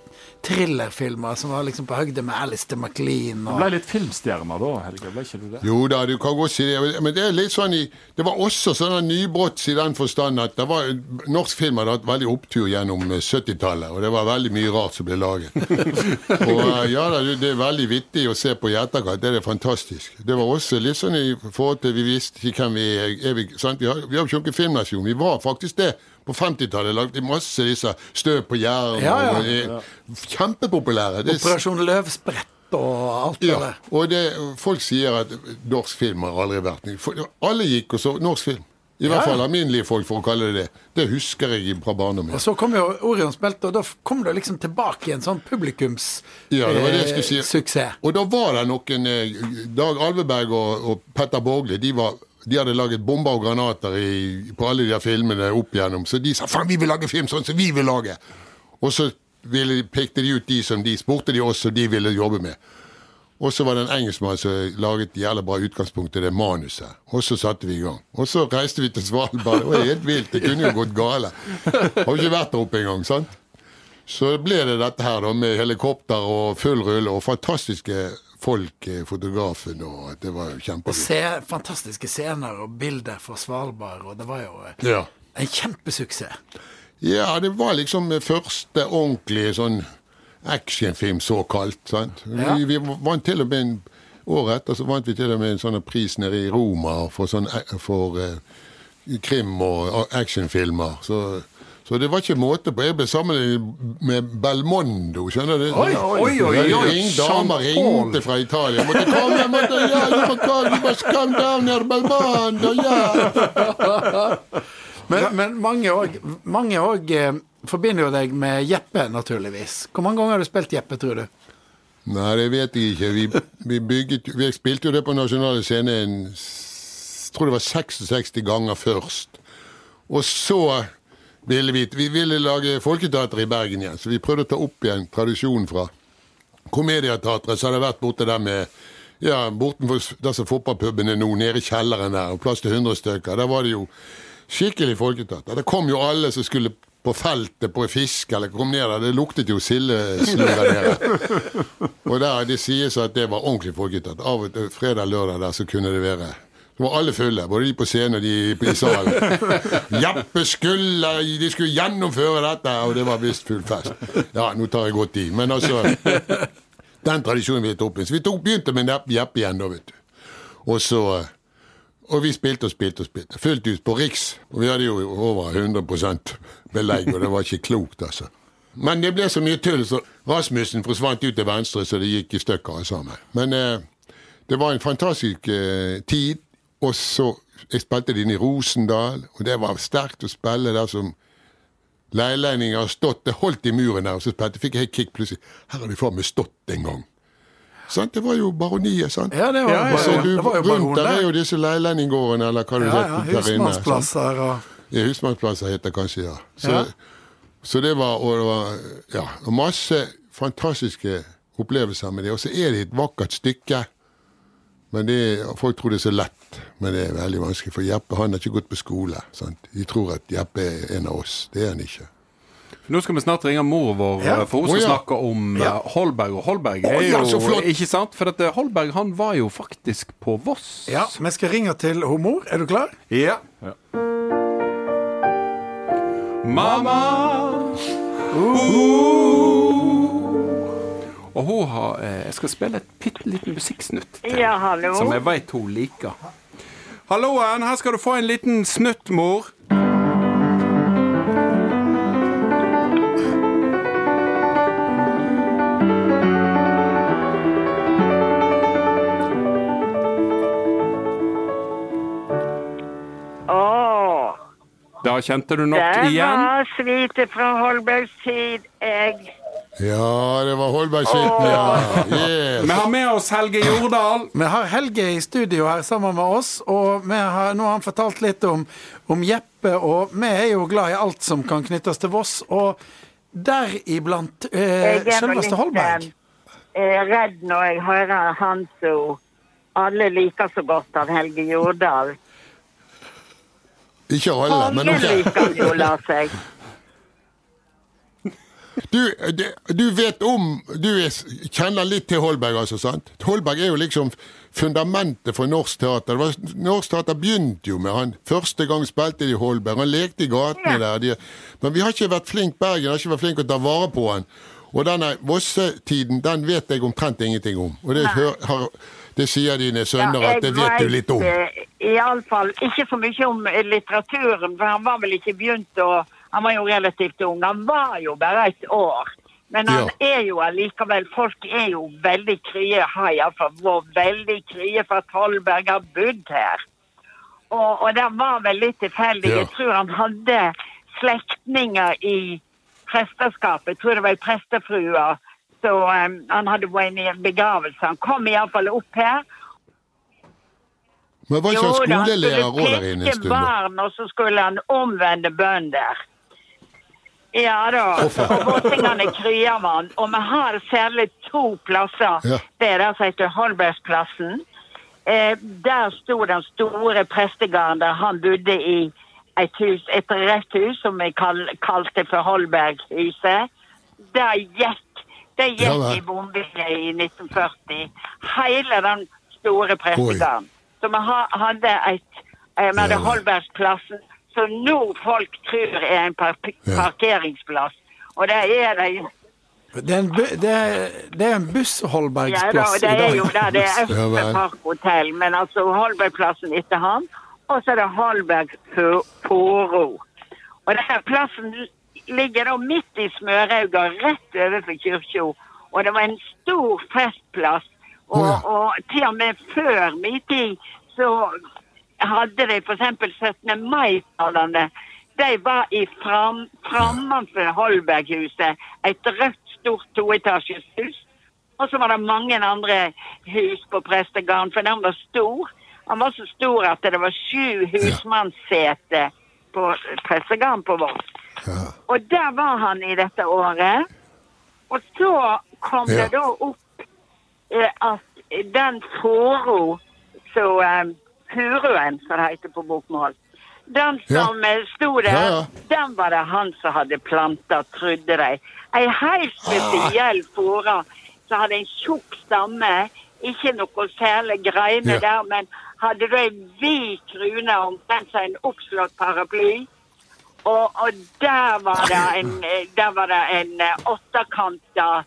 Speaker 2: Thrillerfilmer som var liksom på høgde med Alistair MacLean.
Speaker 5: Du ble litt filmstjerne da, Helge? Ble ikke du det?
Speaker 3: Jo da, du kan godt si det. Men det er litt sånn i, det var også sånn nybrotts i den forstand at det var, norsk film hadde hatt veldig opptur gjennom eh, 70-tallet. Og det var veldig mye rart som ble laget. og eh, ja da, det er veldig vittig å se på i etterkant. Det er fantastisk. Det var også litt sånn i forhold til vi visste ikke hvem vi er. er vi, sant? Har vi har jo ikke noen filmnasjon. Vi var faktisk det. På 50-tallet lagde de masse disse Støv på Jæren.
Speaker 2: Ja, ja.
Speaker 3: eh, Kjempepopulære. Det,
Speaker 2: Operasjon Løvsprett og alt det
Speaker 3: ja,
Speaker 2: der.
Speaker 3: og det, folk sier at norsk film har aldri vært. For Alle gikk og så norsk film. I hvert fall alminnelige folk, for å kalle det det. Det husker jeg fra barndommen.
Speaker 2: Og så kom jo Orions belte, og da kom det liksom tilbake i en sånn publikums
Speaker 3: Ja, det var det jeg skulle si.
Speaker 2: eh, suksess.
Speaker 3: Og da var det noen eh, Dag Alveberg og, og Petter Borgli, de, var, de hadde laget bomber og granater i, på alle de der filmene opp igjennom. Så de sa faen, vi vil lage film sånn som vi vil lage. Og så ville, pekte de ut de som de spurte de oss, og de ville jobbe med. Og så var det en engelskmann som laget et jævlig bra utgangspunkt til det manuset. Og så satte vi i gang. Og så reiste vi til Svalbard. Det var helt vilt. Det kunne jo gått gale. Har jo ikke vært der oppe engang, sant? så ble det dette her da, med helikopter og full rulle og fantastiske folk, eh, fotografen, og det var jo
Speaker 2: Og
Speaker 3: kjempegøy.
Speaker 2: se, fantastiske scener og bilder fra Svalbard, og det var jo eh,
Speaker 3: Ja.
Speaker 2: en kjempesuksess.
Speaker 3: ja, det var liksom første ordentlige sånn actionfilm, såkalt. sant?
Speaker 2: Ja.
Speaker 3: Vi, vi vant til og med en Året etter så vant vi til og med en sånn pris nede i Roma for, sånn, eh, for eh, krim- og actionfilmer. Så, så det var ikke måte på. Jeg ble sammenlignet med Belmondo, skjønner du?
Speaker 2: Oi, oi, oi, oi.
Speaker 3: Damer ringte fra Italia. Jeg måtte komme, jeg måtte, ja, jeg måtte, must come down her, Belmondo, ja.
Speaker 2: Men, men mange òg mange òg, eh, forbinder jo deg med Jeppe, naturligvis. Hvor mange ganger har du spilt Jeppe, tror du?
Speaker 3: Nei, det vet jeg ikke. Vi, vi, bygget, vi spilte jo det på Nasjonale Scene en jeg tror det var 66 ganger først. Og så ville vi Vi ville lage folketeater i Bergen igjen, så vi prøvde å ta opp igjen tradisjonen fra Komediateatret som hadde vært borte der med ja, bortenfor der som fotballpuben er nå, nede i kjelleren der, og plass til 100 stykker. Der var det jo skikkelig folketeater. Det kom jo alle som skulle på feltet på fisk, eller kom ned der. Det luktet jo sildeslurv der nede. Og der det sies at det var ordentlig folketeater. Av og til fredag-lørdag der så kunne det være så var alle fulle, både de på scenen og de i salen. Jappe skulle De skulle gjennomføre dette, og det var visst full fest. Ja, nå tar jeg godt i, men altså Den tradisjonen vi tok opp igjen. Så vi tok, begynte med Jeppe igjen, da, vet du. Og så Og vi spilte og spilte og spilte. Fullt ut på Riks. Og vi hadde jo over 100 belegg, og det var ikke klokt, altså. Men det ble så mye tull, så Rasmussen forsvant ut til venstre, så det gikk i stykker sammen. Men eh, det var en fantastisk eh, tid. Og så Jeg spilte det inn i Rosendal, og det var sterkt å spille der som leilendinger har stått Det holdt i muren der, og så spilte fikk jeg helt kick plutselig. Her har de faen meg stått en gang. Sant? Det var jo baroniet, sant?
Speaker 2: Ja, det var,
Speaker 4: Ja, ja,
Speaker 2: ja.
Speaker 3: Så du,
Speaker 2: det var jo
Speaker 3: rundt der er jo disse leilendinggårdene, eller hva du
Speaker 2: Ja,
Speaker 3: heter
Speaker 2: ja,
Speaker 3: der inne.
Speaker 2: husmannsplasser og
Speaker 3: Ja, husmannsplasser heter det kanskje, ja. Så,
Speaker 2: Ja.
Speaker 3: så det var, og det var ja, masse fantastiske opplevelser med det. Og så er det et vakkert stykke. Men det, Folk tror det er så lett, men det er veldig vanskelig. For Jeppe han har ikke gått på skole. Sant? De tror at Jeppe er en av oss. Det er han ikke.
Speaker 4: Nå skal vi snart ringe mor vår,
Speaker 2: Ja.
Speaker 4: for hun
Speaker 3: skal
Speaker 4: skal
Speaker 3: ja.
Speaker 4: snakke om
Speaker 2: Ja.
Speaker 4: eh, Holberg. Og Holberg er jo
Speaker 3: oh.
Speaker 4: Ikke sant? For at eh, Holberg han var jo faktisk på Voss.
Speaker 2: Ja, vi skal ringe til hun mor. Er du klar?
Speaker 4: Ja. Mamma Og hun har eh, Jeg skal spille et bitte lite musikksnutt til,
Speaker 7: Ja, hallo.
Speaker 4: som jeg veit hun liker. Halloen, her skal du få en liten snutt, mor. Da kjente du nok igjen?
Speaker 7: det var svite fra Holbergs tid. Jeg
Speaker 3: Ja, det var Holbergsviten, ja.
Speaker 4: Vi har med oss Helge Jordal.
Speaker 2: Vi har Helge i studio her sammen med oss, og vi har, nå har han fortalt litt om, om Jeppe, og vi er jo glad i alt som kan knyttes til Voss, og deriblant eh, selveste Holberg.
Speaker 7: Jeg er redd når jeg hører han som alle liker så godt av Helge Jordal.
Speaker 3: Ikke alle, men
Speaker 7: noen.
Speaker 3: Alle
Speaker 7: liker jo, la seg.
Speaker 3: Du, du, du vet om Du er, kjenner litt til Holberg, altså, sant? Holberg er jo liksom fundamentet for norsk teater. Det var, norsk teater begynte jo med han. Første gang spilte de Holberg. Han lekte i gatene der. De, men vi har ikke vært flink Bergen har ikke vært flink å ta vare på han. Og denne Vosse-tiden, den vet jeg omtrent ingenting om. Og det, hør, har, det sier dine sønner at det vet du litt om.
Speaker 7: Iallfall ikke for mye om litteraturen, for han var vel ikke begynt å Han var jo relativt ung. Han var jo bare et år. Men han
Speaker 3: Ja.
Speaker 7: er jo allikevel Folk er jo veldig krye, har iallfall vært veldig krye for at Holberg har bodd her. Og, og det var vel litt tilfeldig.
Speaker 3: Ja.
Speaker 7: Jeg tror han hadde slektninger i presteskapet. Jeg tror det var ei prestefrue. Så um, han hadde vært i en begravelse. Han kom iallfall opp her.
Speaker 3: Men var ikke han
Speaker 7: Jo
Speaker 3: skolelærer òg der inne en
Speaker 7: Han
Speaker 3: skulle da?
Speaker 7: barn, og så skulle han omvende bønder. Ja da. Og våtingene kryer man. Og vi har særlig to plasser.
Speaker 3: Ja.
Speaker 7: Det er det som heter Holbergsplassen. Eh, der sto den store prestegarden der han bodde i et hus, et rett hus som vi kal kalte for Holberghuset. det gikk. Det gikk
Speaker 3: ja,
Speaker 7: i bombinge i 1940. Hele den store prestegarden. Så vi hadde et eh, Vi hadde. Holbergsplassen, som nå folk tror er en par parkeringsplass. Og det er det jo.
Speaker 2: Det er en, bu- det er, det er en
Speaker 7: Ja, da,
Speaker 2: buss-Holbergsplass
Speaker 7: det er jo det. Det er
Speaker 3: Ja
Speaker 7: Østre
Speaker 3: vel.
Speaker 7: Park hotell, men altså Holbergplassen etter han. Og så er det Holberg Påro. Og denne plassen ligger da midt i Smørauga, rett overfor kirka. Og det var en stor festplass. Og, og til og med før min tid så hadde de f.eks. 17. mai-talene. De var i fram, framanfor Holberghuset. Et rødt, stort toetasjes hus. Og så var det mange andre hus på prestegarden, for den var stor. Han var så stor at det var sju husmannsseter på prestegården på Voss.
Speaker 3: Ja.
Speaker 7: Og der var han i dette året. Og så kom
Speaker 3: Ja.
Speaker 7: det da opp eh, at den fåro, som eh, Furuen, som det heter på bokmål, den som ja. sto der,
Speaker 3: Ja, ja.
Speaker 7: den var det han som hadde planta, trodde de. Ei helt spesiell fora som hadde en tjukk stamme, ikke noe særlig greiner
Speaker 3: Ja.
Speaker 7: der, men hadde da en vid krone omtrent som en oppslått paraply. Og, og der var det en, eh, der var det en eh, åttekanta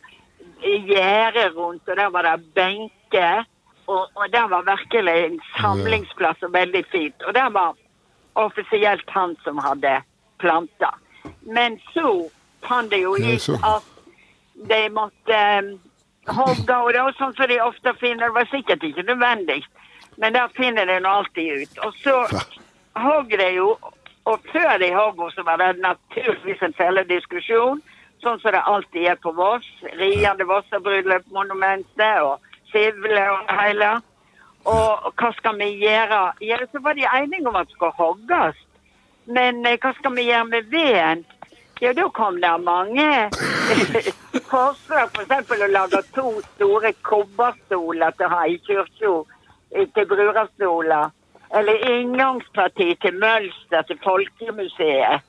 Speaker 7: gjerde rundt, og der var det benker. Og, og der var virkelig en samlingsplass og veldig fint. Og der var offisielt han som hadde planta. Men så fant det jo ut at de måtte um, hogge, og det var sånn som de ofte finner. Det var sikkert ikke nødvendig, men der finner de alltid ut. Og så hogg de jo, og før de hogg, så var det naturligvis en fellediskusjon, sånn som det alltid er på Voss. Riende Vossabryllup-monumentet og Sivle og det hele. Og hva skal vi gjøre? Ja, så var de enige om at det skulle hogges. Men eh, hva skal vi gjøre med veden? Ja, da kom det mange forslag. For eksempel å lage to store kobberstoler til å ha i kirka. eh, Til brurastoler. Eller inngangsparti til Mølster, til Folkemuseet.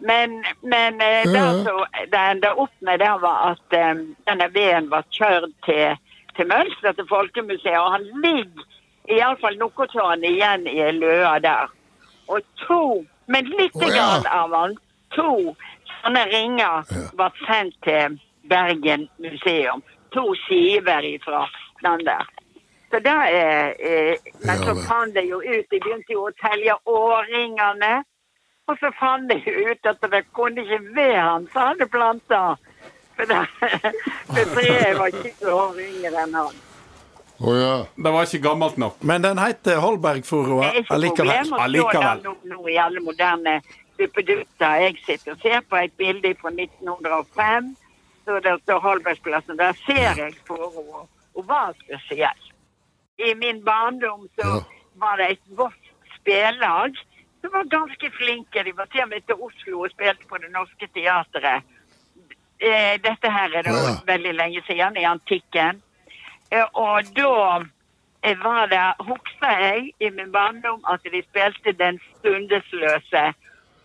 Speaker 7: Men, men eh, det som det enda opp med, det var at eh, denne veden var kjørt til, til mønster til Folkemuseet. Og han ligger iallfall noe av han igjen i løa der. Og to, men litt
Speaker 3: oh, ja.
Speaker 7: grann av han, to sånne ringer var sendt til Bergen museum. To skiver ifra den der. Så da er eh, Men
Speaker 3: Ja
Speaker 7: så fant de jo ut De begynte jo å telle årringene. Og så fant de jo ut at det kunne ikke være han som hadde planta. For det, for treet var ikke år yngre enn han.
Speaker 3: Å ja.
Speaker 4: Det var ikke gammelt nok.
Speaker 2: Men den heter allikevel.
Speaker 7: Det er ikke
Speaker 2: allikevel.
Speaker 7: nå, nå i alle moderne suppedutter. Jeg sitter og ser på et bilde fra 1905. Så det står Holbergsplassen. Der ser jeg furua. Hun var spesiell. I min barndom så
Speaker 3: Ja.
Speaker 7: var det et vårt spillag som var ganske flinke. De var til og med til Oslo og spilte på Det Norske Teatret. Eh, Dette her er da
Speaker 3: Ja.
Speaker 7: veldig lenge siden, i antikken. Eh, Og da eh, var det, husker jeg i min barndom at de spilte Den stundesløse.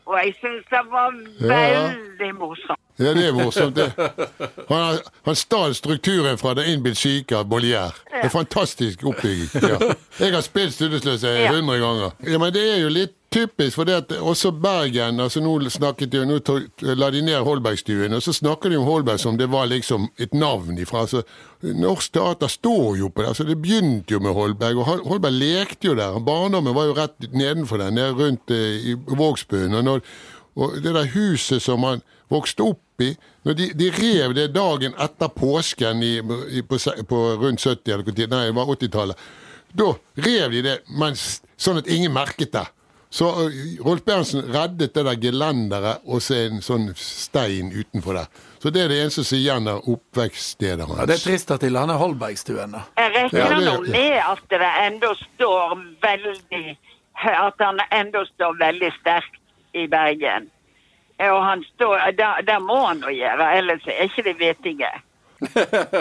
Speaker 7: Og jeg syns det var
Speaker 3: Ja.
Speaker 7: veldig morsomt.
Speaker 3: Ja, det er morsomt, det. Han, han stjal strukturen fra Den innbilt syke av Bollier. Det er fantastisk oppbygging. Ja. Jeg har spilt Studesløse
Speaker 7: Ja.
Speaker 3: hundre ganger. Ja, Men det er jo litt typisk, for det at også Bergen altså Nå snakket de, nå tog, la de ned Holbergstuen, og så snakker de om Holberg som det var liksom et navn ifra. Altså, Norsk teater står jo på det. altså Det begynte jo med Holberg, og Holberg lekte jo der. Barndommen var jo rett nedenfor der, nede rundt eh, i Vågsbuen. Og, og det der huset som han vokste opp i når de, de rev det dagen etter påsken i, i, på, på rundt 70, eller nei, det var 80-tallet. Da rev de det mens, sånn at ingen merket det. Så uh, Rolf Berntsen reddet det der gelenderet og så en sånn stein utenfor der. Så det er det eneste som er igjen av oppvekststedet hans.
Speaker 2: Ja, det er trist at de lander Holbergstuen. da.
Speaker 7: Jeg regner
Speaker 3: Ja, det-
Speaker 7: nå med at det ennå står veldig At han ennå står veldig sterkt i Bergen. Og han står, der må han nå gjøre, ellers er ikke det vettige.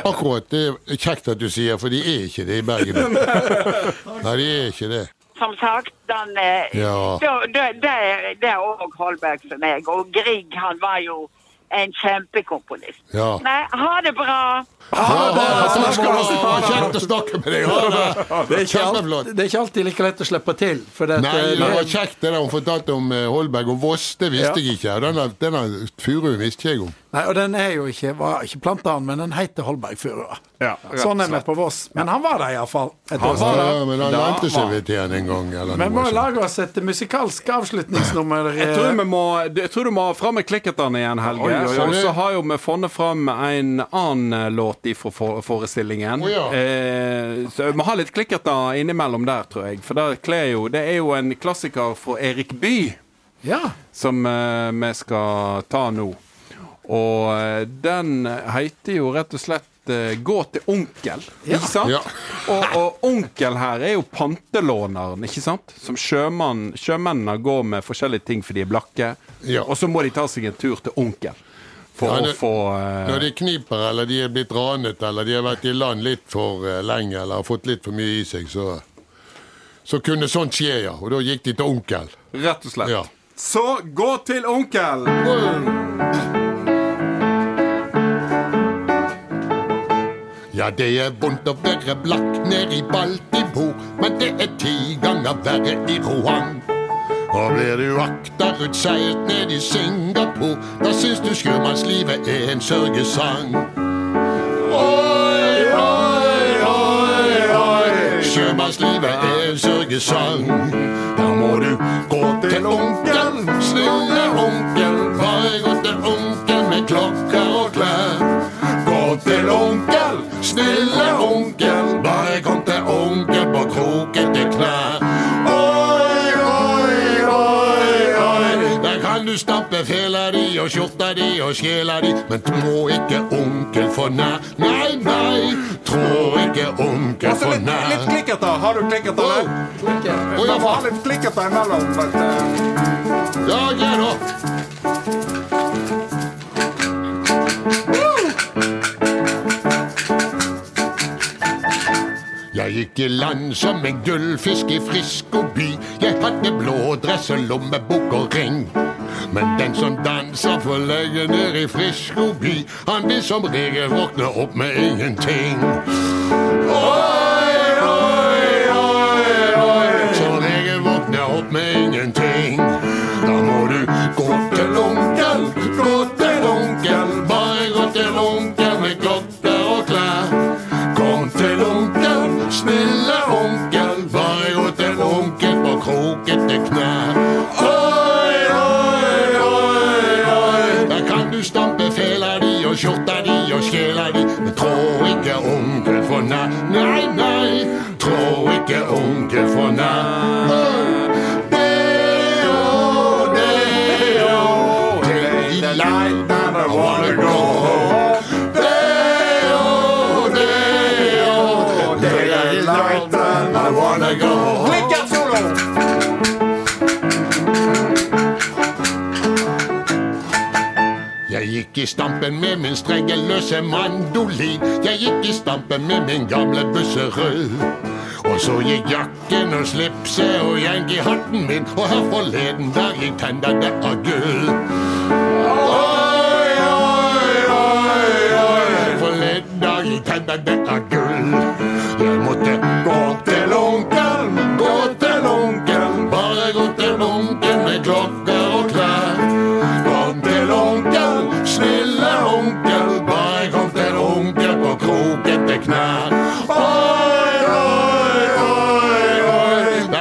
Speaker 3: Akkurat. Det er kjekt at du sier, for de er ikke det i Bergen. Nei, de er ikke det.
Speaker 7: Som sagt, den, eh,
Speaker 3: Ja.
Speaker 7: det, er òg Holberg for meg. Og Grieg han var jo en kjempekomponist.
Speaker 3: Ja.
Speaker 7: Nei, ha det bra.
Speaker 3: Ha det! Takk skal du ha! Kjekt å snakke med deg. Ha det!
Speaker 2: Det er, ikke alt, det er ikke alltid like lett å slippe til. For det,
Speaker 3: Nei, det var kjekt det der hun fortalte om eh, Holberg og Voss. Det visste jeg ikke. Denne, denne furuen visste jeg om.
Speaker 2: Nei, og den er jo ikke, var ikke planta men den heter Holbergfurua.
Speaker 5: Ja,
Speaker 2: Sånn er vi på Voss. Men han var der iallfall.
Speaker 4: Han var
Speaker 3: Ja, men han
Speaker 4: Da
Speaker 3: ikke seg
Speaker 4: var-
Speaker 3: litt igjen en gang.
Speaker 2: Men vi må lage oss et musikalsk avslutningsnummer.
Speaker 4: Jeg tror, vi må, jeg tror du må ha fram med klikkertene igjen, Helge.
Speaker 2: Oi, oi, oi.
Speaker 4: Og så har jo vi funnet fram en annen eh, låt fra forestillingen.
Speaker 3: Oh, ja.
Speaker 4: eh, så vi må ha litt klikkerter innimellom der, tror jeg. For det, kler jo, det er jo en klassiker fra Erik Bye
Speaker 2: Ja.
Speaker 4: som eh, vi skal ta nå. Og eh, den heter jo rett og slett eh, 'Gå til onkel'. Ikke sant?
Speaker 3: Ja.
Speaker 4: Og, og onkel her er jo pantelåneren, ikke sant? Som sjømann, sjømennene går med forskjellige ting fordi de er blakke.
Speaker 3: Ja.
Speaker 4: Og så må de ta seg en tur til onkel for
Speaker 3: Ja,
Speaker 4: å få uh,
Speaker 3: Når de kniper, eller de er blitt ranet, eller de har vært i land litt for uh, lenge, eller har fått litt for mye i seg, så, så kunne sånt skje, ja. Og da gikk de til onkel.
Speaker 4: Rett og slett.
Speaker 3: Ja.
Speaker 4: Så gå til onkel!
Speaker 3: Ja, det er vondt å være blakk nede i Baltimore, men det er ti ganger verre i Rohan. Og blir du akterutseilt ned i Singapore, da syns du sjømannslivet er en sørgesang. Oi, oi, oi, oi, sjømannslivet er en sørgesang. Da må du gå til onkel, snille onkel, bare gå til onkel med klokker og klær. Gå til onkel, snille onkel, bare kom til onkel på krokete knær. Oi, oi, oi, oi, der kan du stappe fela di og skjorta di og sjela di, men trå ikke onkel for nær. Nei, nei, trå ikke onkel
Speaker 4: for
Speaker 3: for
Speaker 4: litt, litt klikkete. Har du klikkerter der?
Speaker 3: Oh, ja,
Speaker 4: Vi må ha litt klikkete imellom.
Speaker 3: Ja, ja da. Jeg gikk i land som en gullfisk i Frisko by. Jeg hadde blå dress og lommebok og ring. Men den som danser for lenge ned i Frisko by, han vil som regel våkne opp med ingenting. Oi, oi, oi, oi. Som regel våkner opp med ingenting. Da må du gå til onkel, gå til stampen med min strengeløse mandolin. Jeg gikk i stampen med min gamle busserød. Og så gikk jakken og slipset og yankee-hatten min, og her forleden der gikk tennene av gull. Oi, oi, oi, oi. Forleden der gikk tennene av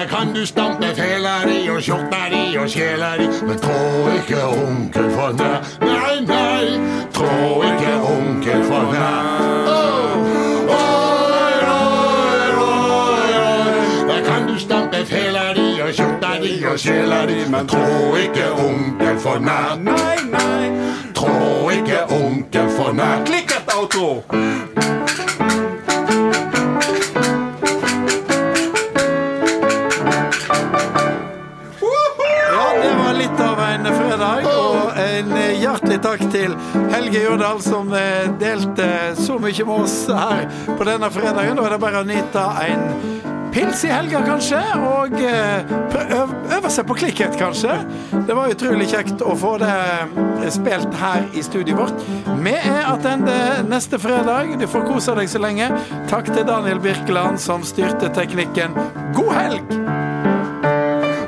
Speaker 3: der kan du stampe fela di og og sjela di, men trå ikke onkel for nær. Nei, nei, trå ikke onkel for nær. Oh, oi, oi, oi, oi, der kan du stampe fela og skjorta og men trå ikke onkel for nær.
Speaker 4: Nei, nei.
Speaker 3: Trå ikke onkel for nær.
Speaker 4: Klikkert outro!
Speaker 2: Ja, Helge Jordal, som eh, delte så mye med oss her på denne fredagen. Da er det bare å nyte en pils i helga, kanskje. Og eh, øve seg på klikkhet, kanskje. Det var utrolig kjekt å få det eh, spilt her i studioet vårt. Vi er tilbake neste fredag. Du får kose deg så lenge. Takk til Daniel Birkeland, som styrte teknikken. God helg!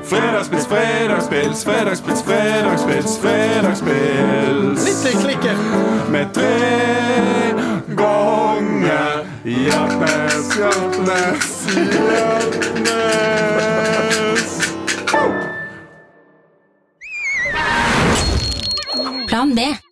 Speaker 4: Fredagspils, fredagspils, fredagspils, fredagspils, fredagspils.
Speaker 2: Litt klikker.
Speaker 4: Med tre ganger Hjertnes, Hjertnes, Hjertnes.
Speaker 8: Plan B.